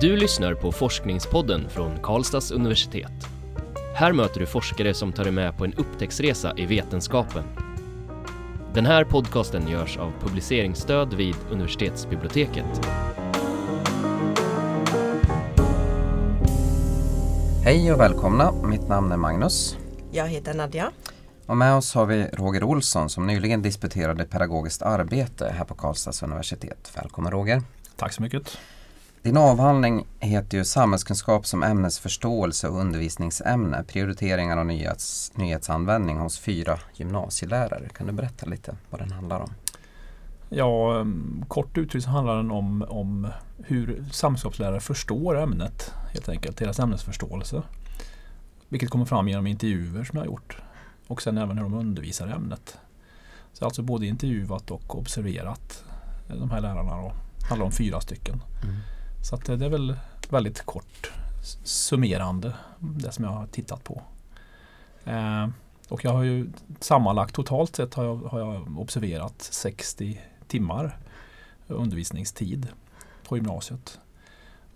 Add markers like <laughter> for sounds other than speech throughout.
Du lyssnar på Forskningspodden från Karlstads universitet. Här möter du forskare som tar dig med på en upptäcktsresa i vetenskapen. Den här podcasten görs av publiceringsstöd vid universitetsbiblioteket. Hej och välkomna, mitt namn är Magnus. Jag heter Nadja. Och med oss har vi Roger Olsson som nyligen disputerade pedagogiskt arbete här på Karlstads universitet. Välkommen Roger. Tack så mycket. Din avhandling heter ju Samhällskunskap som ämnesförståelse och undervisningsämne, prioriteringar och nyhets, nyhetsanvändning hos fyra gymnasielärare. Kan du berätta lite vad den handlar om? Ja, um, kort uttryckt så handlar den om, om hur samhällskunskapslärare förstår ämnet, helt enkelt, deras ämnesförståelse. Vilket kommer fram genom intervjuer som jag har gjort och sen även hur de undervisar ämnet. Så alltså både intervjuat och observerat de här lärarna. Då. Det handlar om fyra stycken. Mm. Så att det är väl väldigt kort summerande det som jag har tittat på. Eh, och jag har ju sammanlagt totalt sett har jag, har jag observerat 60 timmar undervisningstid på gymnasiet.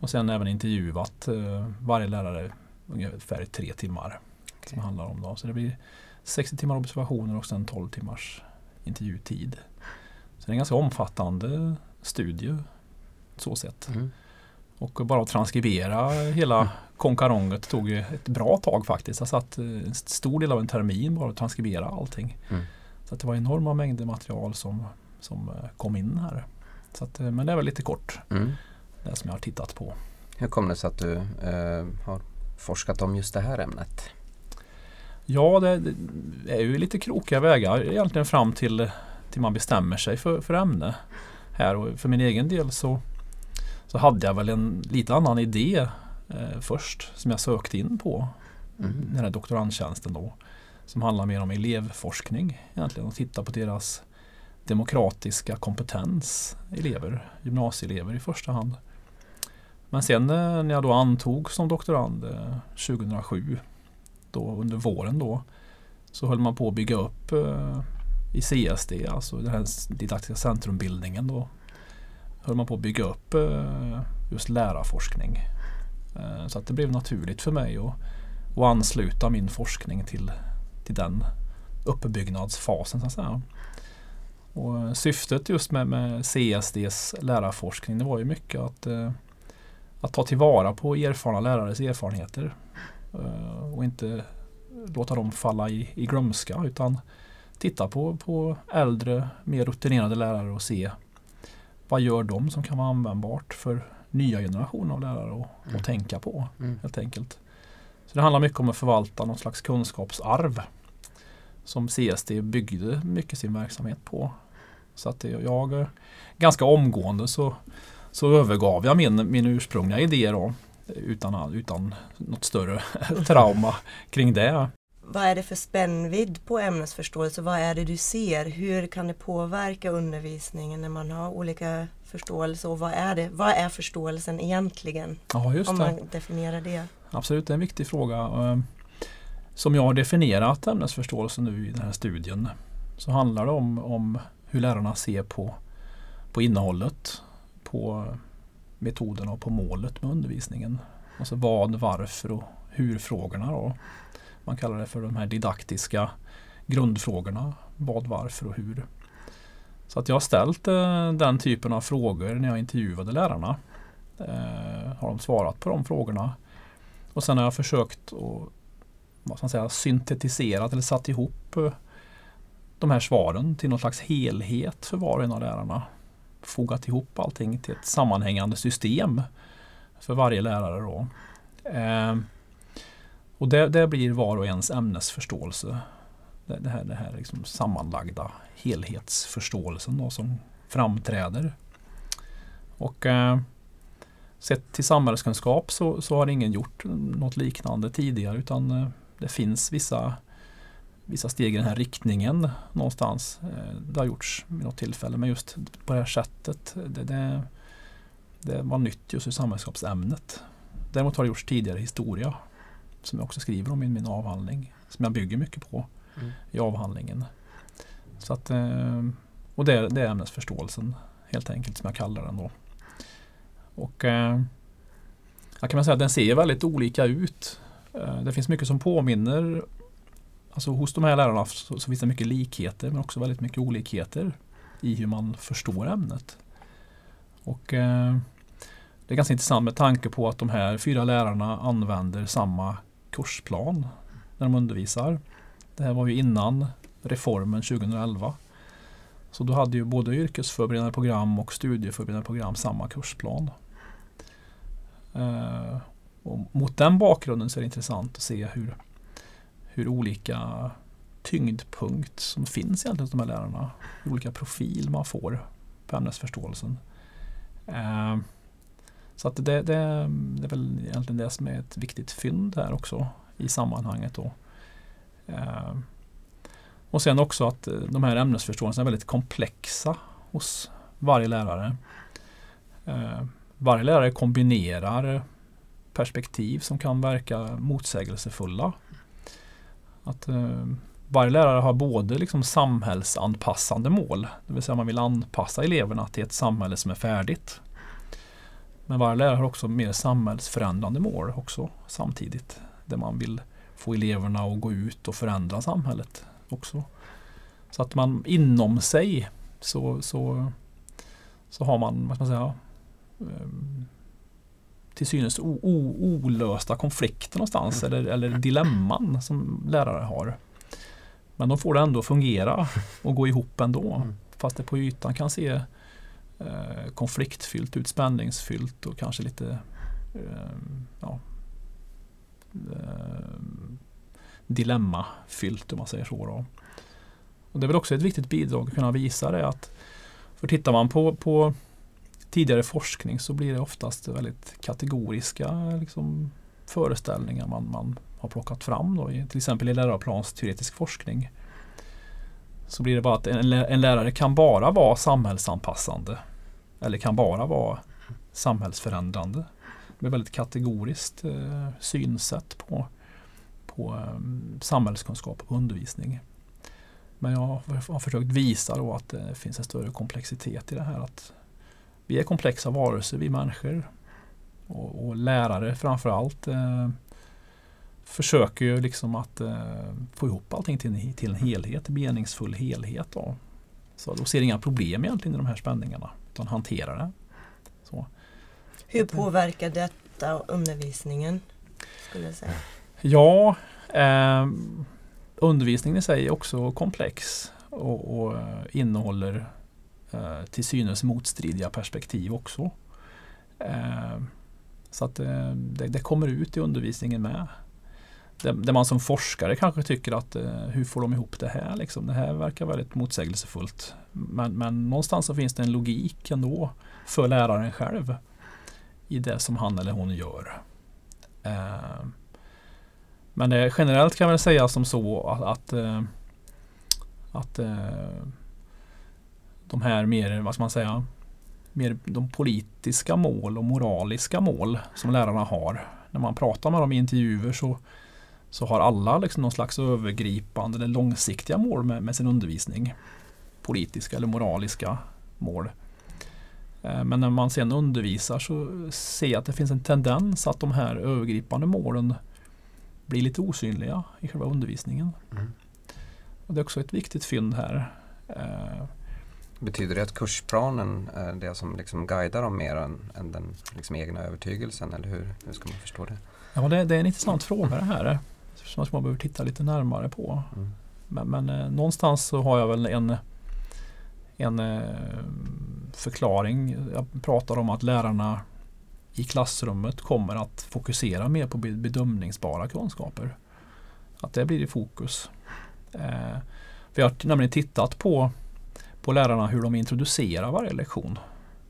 Och sen även intervjuat eh, varje lärare ungefär tre timmar. Okay. Som handlar om då. Så det blir 60 timmar observationer och sen 12 timmars intervjutid. Så det är en ganska omfattande studie så sett. Mm. Och bara att transkribera hela mm. konkaronget tog ett bra tag faktiskt. Jag satt eh, en stor del av en termin bara att transkribera allting. Mm. Så det var enorma mängder material som, som eh, kom in här. Så att, eh, men det är väl lite kort mm. det som jag har tittat på. Hur kom det sig att du eh, har forskat om just det här ämnet? Ja, det, det, är ju lite krokiga vägar egentligen fram till, till man bestämmer sig för, för ämne. Här och för min egen del så så hade jag väl en lite annan idé eh, först som jag sökte in på. Mm. Den här doktorandtjänsten då. Som handlar mer om elevforskning egentligen och titta på deras demokratiska kompetens elever, gymnasieelever i första hand. Men sen eh, när jag då antog som doktorand eh, 2007, då under våren då, så höll man på att bygga upp eh, i CSD, alltså den här didaktiska centrumbildningen då, höll man på att bygga upp eh, just lärarforskning. Eh, så att det blev naturligt för mig att, att ansluta min forskning till, till den uppbyggnadsfasen. Så att säga. Och syftet just med, med CSDs lärarforskning det var ju mycket att, eh, att ta tillvara på erfarna lärares erfarenheter och inte låta dem falla i, i glömska utan titta på, på äldre, mer rutinerade lärare och se vad gör de som kan vara användbart för nya generationer av lärare att mm. tänka på. Mm. helt enkelt. Så Det handlar mycket om att förvalta någon slags kunskapsarv som CSD byggde mycket sin verksamhet på. Så att jag ganska omgående så, så övergav jag min, min ursprungliga idé då, utan, utan något större <laughs> trauma kring det vad är det för spännvidd på ämnesförståelse? Vad är det du ser? Hur kan det påverka undervisningen när man har olika förståelse och vad är det? Vad är förståelsen egentligen? Ja, just om det. man definierar det. Absolut, det är en viktig fråga. Ehm, som jag har definierat ämnesförståelse nu i den här studien så handlar det om, om hur lärarna ser på, på innehållet, på metoderna och på målet med undervisningen. Alltså vad, varför och hur-frågorna. Då. Man kallar det för de här didaktiska grundfrågorna. Vad, varför och hur. Så att jag har ställt eh, den typen av frågor när jag intervjuade lärarna. Eh, har de svarat på de frågorna. Och sen har jag försökt att vad ska man säga, syntetisera eller satt ihop eh, de här svaren till någon slags helhet för var och en av lärarna. Fogat ihop allting till ett sammanhängande system för varje lärare. Då. Eh, och det, det blir var och ens ämnesförståelse. Det, det här, det här liksom sammanlagda helhetsförståelsen då, som framträder. Och eh, Sett till samhällskunskap så, så har ingen gjort något liknande tidigare utan eh, det finns vissa, vissa steg i den här riktningen någonstans. Eh, det har gjorts vid något tillfälle men just på det här sättet det, det, det var nytt just i samhällskunskapsämnet. Däremot har det gjorts tidigare i historia som jag också skriver om i min avhandling. Som jag bygger mycket på mm. i avhandlingen. Så att, eh, och det, det är ämnesförståelsen helt enkelt som jag kallar den då. Och eh, Jag kan man säga att den ser väldigt olika ut. Eh, det finns mycket som påminner Alltså hos de här lärarna så, så finns det mycket likheter men också väldigt mycket olikheter i hur man förstår ämnet. Och eh, Det är ganska intressant med tanke på att de här fyra lärarna använder samma kursplan när de undervisar. Det här var ju innan reformen 2011. Så då hade ju både yrkesförberedande program och studieförberedande program samma kursplan. Eh, och mot den bakgrunden så är det intressant att se hur, hur olika tyngdpunkt som finns egentligen hos de här lärarna. Hur olika profil man får på ämnesförståelsen. Eh, så att det, det, det, är väl egentligen det som är ett viktigt fynd här också i sammanhanget. Då. Eh, och sen också att eh, de här ämnesförståelserna är väldigt komplexa hos varje lärare. Eh, varje lärare kombinerar perspektiv som kan verka motsägelsefulla. Att eh, varje lärare har både liksom samhällsanpassande mål, det vill säga man vill anpassa eleverna till ett samhälle som är färdigt. Men varje lärare har också mer samhällsförändrande mål också samtidigt. Där man vill få eleverna att gå ut och förändra samhället också. Så att man inom sig så, så, så har man, vad ska man säga, ehm, till synes o, o, olösta konflikter någonstans mm. eller, eller dilemman som lärare har. Men de får det ändå fungera och gå ihop ändå. Mm. Fast det på ytan kan se Eh, konfliktfyllt utspänningsfyllt och kanske lite eh, ja, eh, dilemmafyllt om man säger så. Då. Och det är väl också ett viktigt bidrag att kunna visa det att för tittar man på, på tidigare forskning så blir det oftast väldigt kategoriska liksom, föreställningar man, man har plockat fram. Då, till exempel i läroplansteoretisk forskning. Så blir det bara att en, en lärare kan bara vara samhällsanpassande. Eller kan bara vara samhällsförändrande. Det är ett väldigt kategoriskt eh, synsätt på, på eh, samhällskunskap och undervisning. Men jag har försökt visa då att det finns en större komplexitet i det här. att Vi är komplexa varelser, vi människor. Och, och lärare framförallt eh, försöker ju liksom att eh, få ihop allting till, till en helhet, en meningsfull helhet. Då. Så då ser inga problem egentligen i de här spänningarna utan hanterar det. Så. Hur påverkar detta undervisningen? Skulle jag säga? Ja, eh, undervisningen i sig är också komplex och, och innehåller eh, till synes motstridiga perspektiv också. Eh, så att eh, det, det, kommer ut i undervisningen med. Där man som forskare kanske tycker att eh, hur får de ihop det här? Liksom? Det här verkar väldigt motsägelsefullt. Men, men någonstans så finns det en logik ändå för läraren själv i det som han eller hon gör. Eh, men eh, generellt kan man säga som så att, att, eh, att eh, de här mer, vad ska man säga, mer de politiska mål och moraliska mål som lärarna har. När man pratar med dem i intervjuer så, så har alla liksom någon slags övergripande eller långsiktiga mål med, med sin undervisning. Politiska eller moraliska mål. Eh, men när man sen undervisar så ser jag att det finns en tendens att de här övergripande målen blir lite osynliga i själva undervisningen. Mm. Och det är också ett viktigt fynd här. Eh, Betyder det att kursplanen är det som liksom guidar dem mer än, än den liksom egna övertygelsen? Eller hur, hur ska man förstå det? Ja, det, det är en intressant fråga det här. Som man behöver titta lite närmare på. Mm. Men, men eh, någonstans så har jag väl en, en eh, förklaring. Jag pratar om att lärarna i klassrummet kommer att fokusera mer på bedömningsbara kunskaper. Att det blir i fokus. Eh, vi har nämligen tittat på, på lärarna hur de introducerar varje lektion.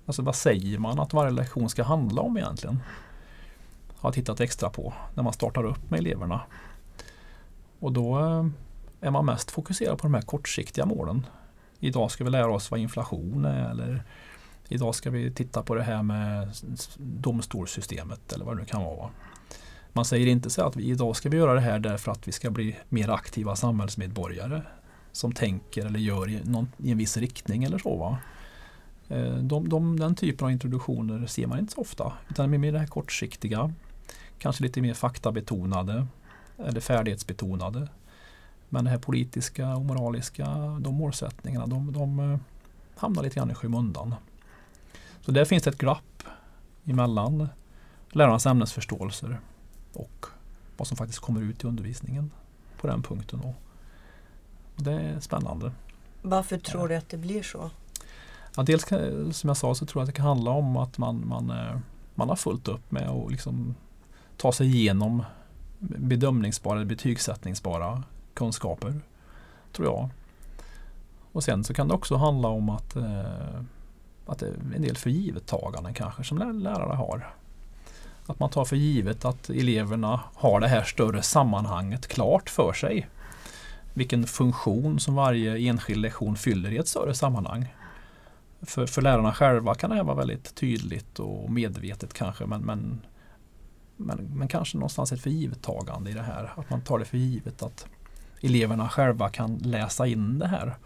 Alltså vad säger man att varje lektion ska handla om egentligen? Har tittat extra på när man startar upp med eleverna. Och då eh, är man mest fokuserad på de här kortsiktiga målen. Idag ska vi lära oss vad inflation är eller Idag ska vi titta på det här med domstolssystemet eller vad det nu kan vara. Man säger inte så att vi idag ska vi göra det här därför att vi ska bli mer aktiva samhällsmedborgare som tänker eller gör i, någon, i en viss riktning eller så. Va? Eh, de, de, den typen av introduktioner ser man inte så ofta utan det är mer det här kortsiktiga. kanske lite mer faktabetonade eller färdighetsbetonade. Men det här politiska och moraliska, de målsättningarna, de, de eh, hamnar lite grann i skymundan. Så där finns det ett glapp emellan lärarnas ämnesförståelser och vad som faktiskt kommer ut i undervisningen på den punkten. Och det är spännande. Varför tror du att det blir så? Ja, dels som jag sa så tror jag att det kan handla om att man, man, eh, man har fullt upp med att liksom ta sig igenom bedömningsbara, betygssättningsbara kunskaper. Tror jag. Och sen så kan det också handla om att, eh, att det är en del förgivettaganden kanske som lärare har. Att man tar för givet att eleverna har det här större sammanhanget klart för sig. Vilken funktion som varje enskild lektion fyller i ett större sammanhang. För, för lärarna själva kan det här vara väldigt tydligt och medvetet kanske men, men, men, men kanske någonstans ett förgivettagande i det här. Att man tar det för givet att eleverna själva kan läsa in det här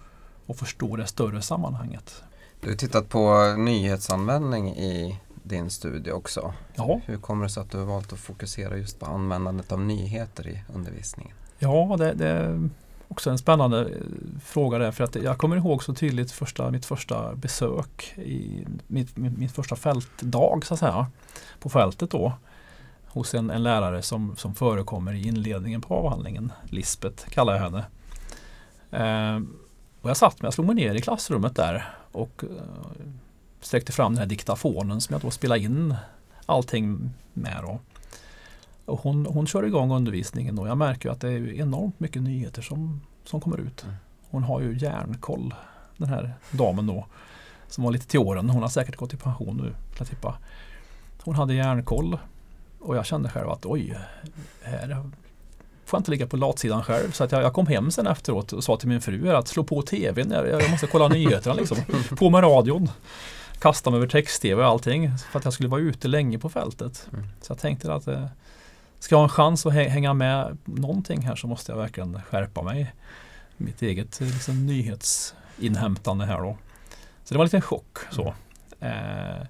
och förstå det större sammanhanget. Du har tittat på nyhetsanvändning i din studie också. Ja. Hur kommer det sig att du har valt att fokusera just på användandet av nyheter i undervisningen? Ja, det, det är också en spännande eh, fråga där. För att jag kommer ihåg så tydligt första, mitt första besök, i mitt, min, min första fältdag så att säga, på fältet då hos en, en, lärare som, som förekommer i inledningen på avhandlingen. Lisbeth kallar jag henne. Eh, och jag satt mig, jag slog mig ner i klassrummet där och eh, sträckte fram den här diktafonen som jag då spelade in allting med. Då. Och hon, hon kör igång undervisningen och jag märker att det är enormt mycket nyheter som, som kommer ut. Mm. Hon har ju järnkoll den här damen då. Som var lite till åren. Hon har säkert gått i pension nu. Jag tippa. Hon hade järnkoll. Och jag kände själv att oj, här får jag inte ligga på latsidan själv. Så att jag, jag, kom hem sen efteråt och sa till min fru att slå på tvn. Jag, jag måste kolla nyheterna liksom. <laughs> På med radion kasta mig över text-tv och allting. För att jag skulle vara ute länge på fältet. Mm. Så jag tänkte att eh, ska jag ha en chans att hänga med någonting här så måste jag verkligen skärpa mig. Mitt eget liksom, nyhetsinhämtande här då. Så det var en liten chock. Så. Mm. Eh,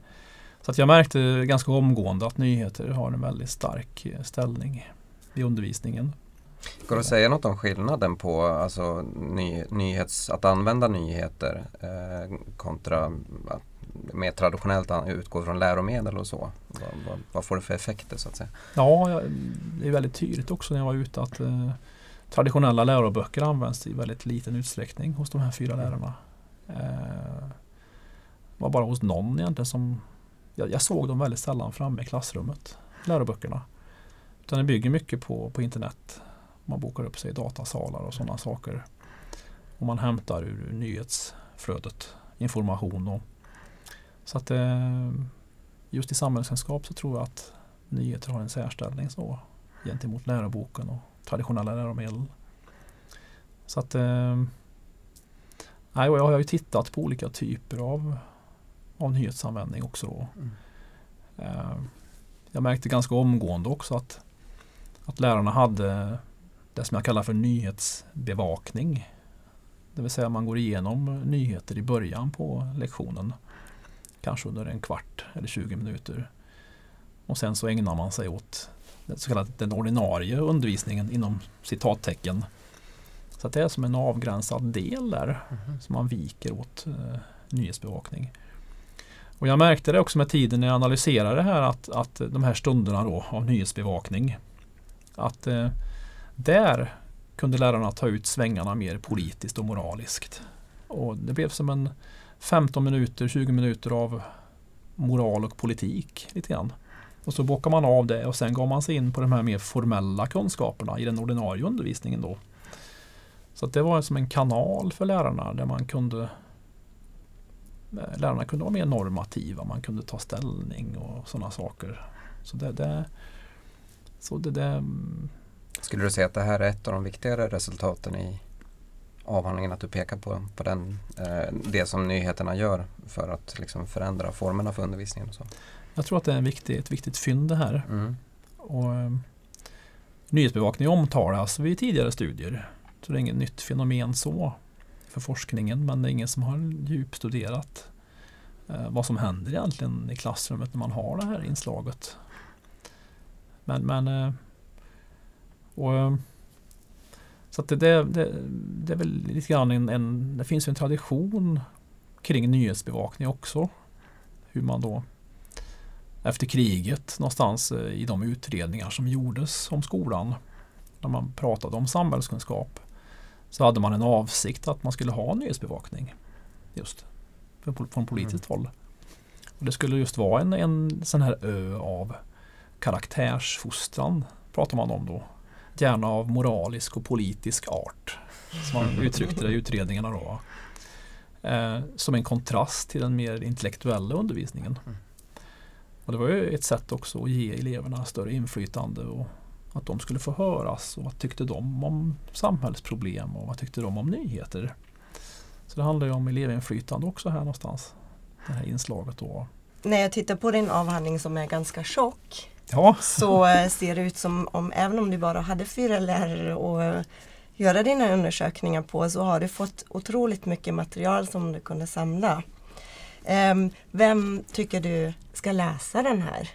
så att jag märkte ganska omgående att nyheter har en väldigt stark eh, ställning i undervisningen. Går det att säga något om skillnaden på alltså, ny, nyhets, att använda nyheter eh, kontra att mer traditionellt utgår från läromedel och så? Vad, vad, vad, får det för effekter så att säga? Ja, det är väldigt tydligt också när jag var ute att eh, traditionella läroböcker används i väldigt liten utsträckning hos de här fyra lärarna. Eh, var bara hos någon egentligen som jag, jag, såg dem väldigt sällan framme i klassrummet, läroböckerna. Utan det bygger mycket på, på internet. Man bokar upp sig i datasalar och sådana saker. Och man hämtar ur nyhetsflödet information och så att eh, just i samhällskunskap så tror jag att nyheter har en särställning så gentemot läroboken och traditionella läromedel. Så att eh, jag har ju tittat på olika typer av, av nyhetsanvändning också. Då. Mm. Eh, jag märkte ganska omgående också att, att lärarna hade det som jag kallar för nyhetsbevakning. Det vill säga man går igenom nyheter i början på lektionen kanske under en kvart eller 20 minuter. Och sen så ägnar man sig åt så kallade den ordinarie undervisningen inom citattecken. Så det är som en avgränsad del där mm. som man viker åt eh, nyhetsbevakning. Och jag märkte det också med tiden när jag analyserade det här att, att de här stunderna då av nyhetsbevakning att eh, där kunde lärarna ta ut svängarna mer politiskt och moraliskt. Och det blev som en 15 minuter, 20 minuter av moral och politik lite grann. Och så bockar man av det och sen går man sig in på de här mer formella kunskaperna i den ordinarie undervisningen då. Så det var som en kanal för lärarna där man kunde Lärarna kunde vara mer normativa, man kunde ta ställning och sådana saker. Så det, det, så det, det mm. Skulle du säga att det här är ett av de viktigare resultaten i avhandlingen att du pekar på, på den, eh, det som nyheterna gör för att liksom förändra formerna för undervisningen. Och så. Jag tror att det är en viktig, ett viktigt fynd det här. Mm. Och, eh, nyhetsbevakning omtalas vid tidigare studier. Så det är inget nytt fenomen så för forskningen men det är ingen som har djupstuderat eh, vad som händer egentligen i klassrummet när man har det här inslaget. Men, men eh, och, eh, så att det, det, det, är väl lite grann en, en, det finns ju en tradition kring nyhetsbevakning också. Hur man då efter kriget någonstans i de utredningar som gjordes om skolan när man pratade om samhällskunskap så hade man en avsikt att man skulle ha nyhetsbevakning just från politiskt mm. håll. Och det skulle just vara en, en sån här ö av karaktärsfostran pratar man om då. Gärna av moralisk och politisk art. Som man uttryckte det i utredningarna då. Eh, som en kontrast till den mer intellektuella undervisningen. Mm. Och Det var ju ett sätt också att ge eleverna större inflytande och att de skulle få höras och vad tyckte de om samhällsproblem och vad tyckte de om nyheter. Så det handlar ju om elevinflytande också här någonstans. Det här inslaget då. När jag tittar på din avhandling som är ganska tjock ja. så eh, ser det ut som om även om du bara hade fyra lärare att göra dina undersökningar på så har du fått otroligt mycket material som du kunde samla. Ehm, vem tycker du ska läsa den här?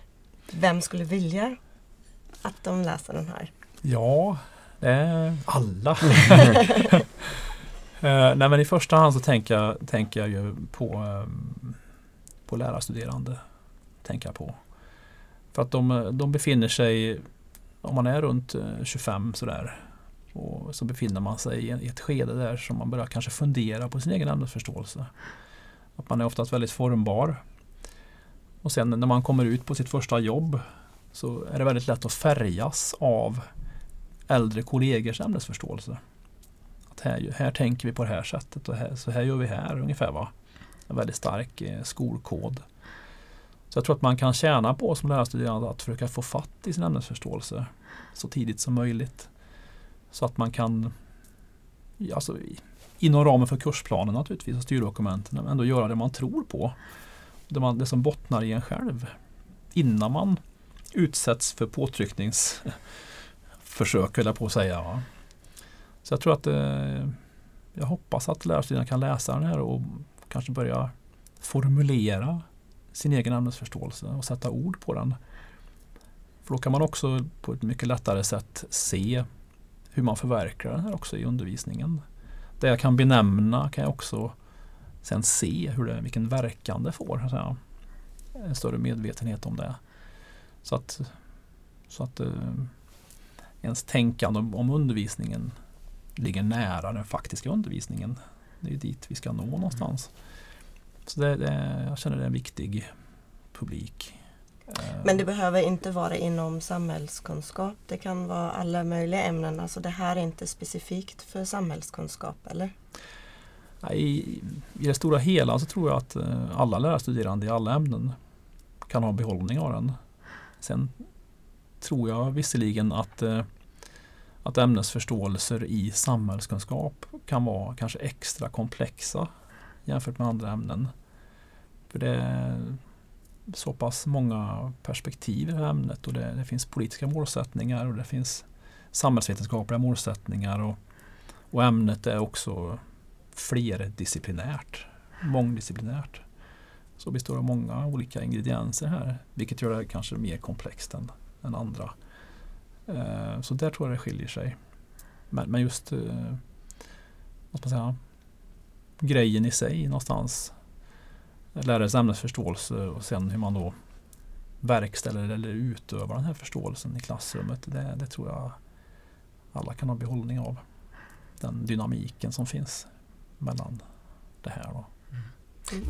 Vem skulle vilja att de läser den här? Ja, eh, alla. <laughs> <laughs> eh, nej men i första hand så tänker jag, tänker jag ju på, eh, på lärarstuderande. Tänker jag på. För att de, de befinner sig, om man är runt 25 eh, sådär, och så befinner man sig i ett skede där som man börjar kanske fundera på sin egen ämnesförståelse. Att man är oftast väldigt formbar. Och sen när man kommer ut på sitt första jobb så är det väldigt lätt att färgas av äldre kollegors ämnesförståelse. Att här, här tänker vi på det här sättet och här, så här gör vi här ungefär. Va? En väldigt stark eh, skolkod. Så jag tror att man kan tjäna på som lärarstuderande att försöka få fatt i sin ämnesförståelse så tidigt som möjligt. Så att man kan, alltså, inom ramen för kursplanen naturligtvis och styrdokumenten, ändå göra det man tror på. Det, man, det som bottnar i en själv. Innan man utsätts för påtryckningsförsök, höll jag på att säga. Va? Så jag tror att eh, jag hoppas att lärarstudierna kan läsa den här och kanske börja formulera sin egen ämnesförståelse och sätta ord på den. För då kan man också på ett mycket lättare sätt se hur man förverkligar den här också i undervisningen. Det jag kan benämna kan jag också sen se hur det, vilken verkan det får. Så en större medvetenhet om det. Så att, så att eh, ens tänkande om, om undervisningen ligger nära den faktiska undervisningen. Det är dit vi ska nå någonstans. Så det, det, jag känner det är en viktig publik. Men det behöver inte vara inom samhällskunskap. Det kan vara alla möjliga ämnen. Alltså det här är inte specifikt för samhällskunskap, eller? I, I det stora hela så tror jag att eh, alla lärarstuderande i alla ämnen kan ha behållning av den. Sen tror jag visserligen att, eh, att ämnesförståelser i samhällskunskap kan vara kanske extra komplexa jämfört med andra ämnen. För det så pass många perspektiv i det här ämnet och det, det, finns politiska målsättningar och det finns samhällsvetenskapliga målsättningar och, och ämnet är också flerdisciplinärt, mångdisciplinärt. Så består av många olika ingredienser här vilket gör det kanske mer komplext än, än andra. Eh, så där tror jag det skiljer sig. Men, men just eh, vad ska man säga, grejen i sig någonstans lärares ämnesförståelse och sen hur man då verkställer eller utövar den här förståelsen i klassrummet. Det, det tror jag alla kan ha behållning av. Den dynamiken som finns mellan det här. Då.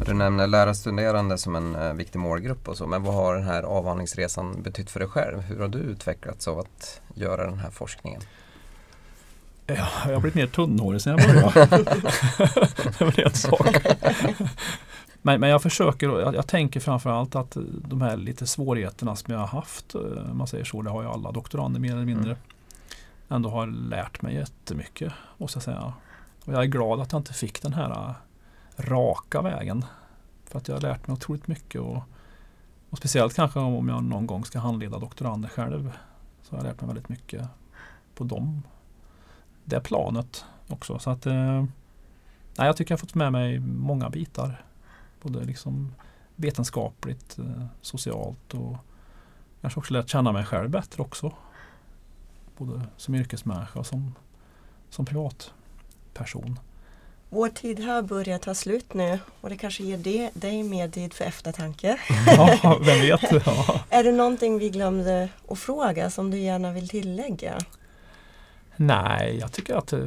Du nämner lärarstuderande som en eh, viktig målgrupp och så, men vad har den här avhandlingsresan betytt för dig själv? Hur har du utvecklats av att göra den här forskningen? Ja, jag har blivit mer tunnhårig sen jag började. <laughs> <laughs> det var en sak. Men, men jag försöker, jag, jag tänker framförallt att de här lite svårigheterna som jag har haft, eh, om man säger så, det har ju alla doktorander mer eller mindre, mm. ändå har lärt mig jättemycket, måste jag säga. Och jag är glad att jag inte fick den här eh, raka vägen. För att jag har lärt mig otroligt mycket och, och speciellt kanske om jag någon gång ska handleda doktorander själv. Så har jag lärt mig väldigt mycket på dem. Det planet också. Så att eh, nej, jag tycker jag har fått med mig många bitar både liksom vetenskapligt, eh, socialt och, kanske också lärt känna mig själv bättre också. Både som yrkesmänniska och som, som privatperson. Vår tid har börjat ta slut nu och det kanske ger det, dig mer tid för eftertanke. Ja, vem vet. Ja. <laughs> Är det någonting vi glömde att fråga som du gärna vill tillägga? Nej, jag tycker att, eh,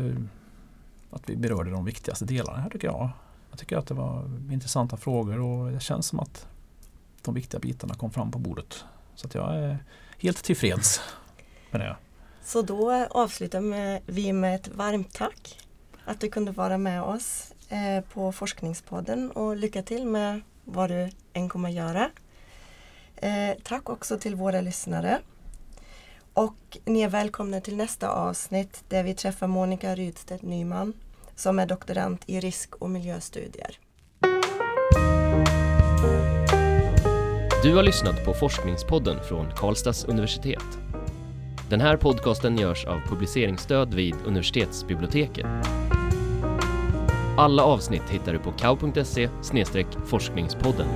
att vi berörde de viktigaste delarna här tycker jag. Jag tycker att det var intressanta frågor och det känns som att de viktiga bitarna kom fram på bordet. Så att jag är helt tillfreds med det. Så då avslutar vi med ett varmt tack att du kunde vara med oss eh, på Forskningspodden och lycka till med vad du än kommer att göra. Eh, tack också till våra lyssnare. Och ni är välkomna till nästa avsnitt där vi träffar Monica Rydstedt Nyman som är doktorand i risk och miljöstudier. Du har lyssnat på Forskningspodden från Karlstads universitet. Den här podcasten görs av publiceringsstöd vid universitetsbiblioteket. Alla avsnitt hittar du på kau.se forskningspodden.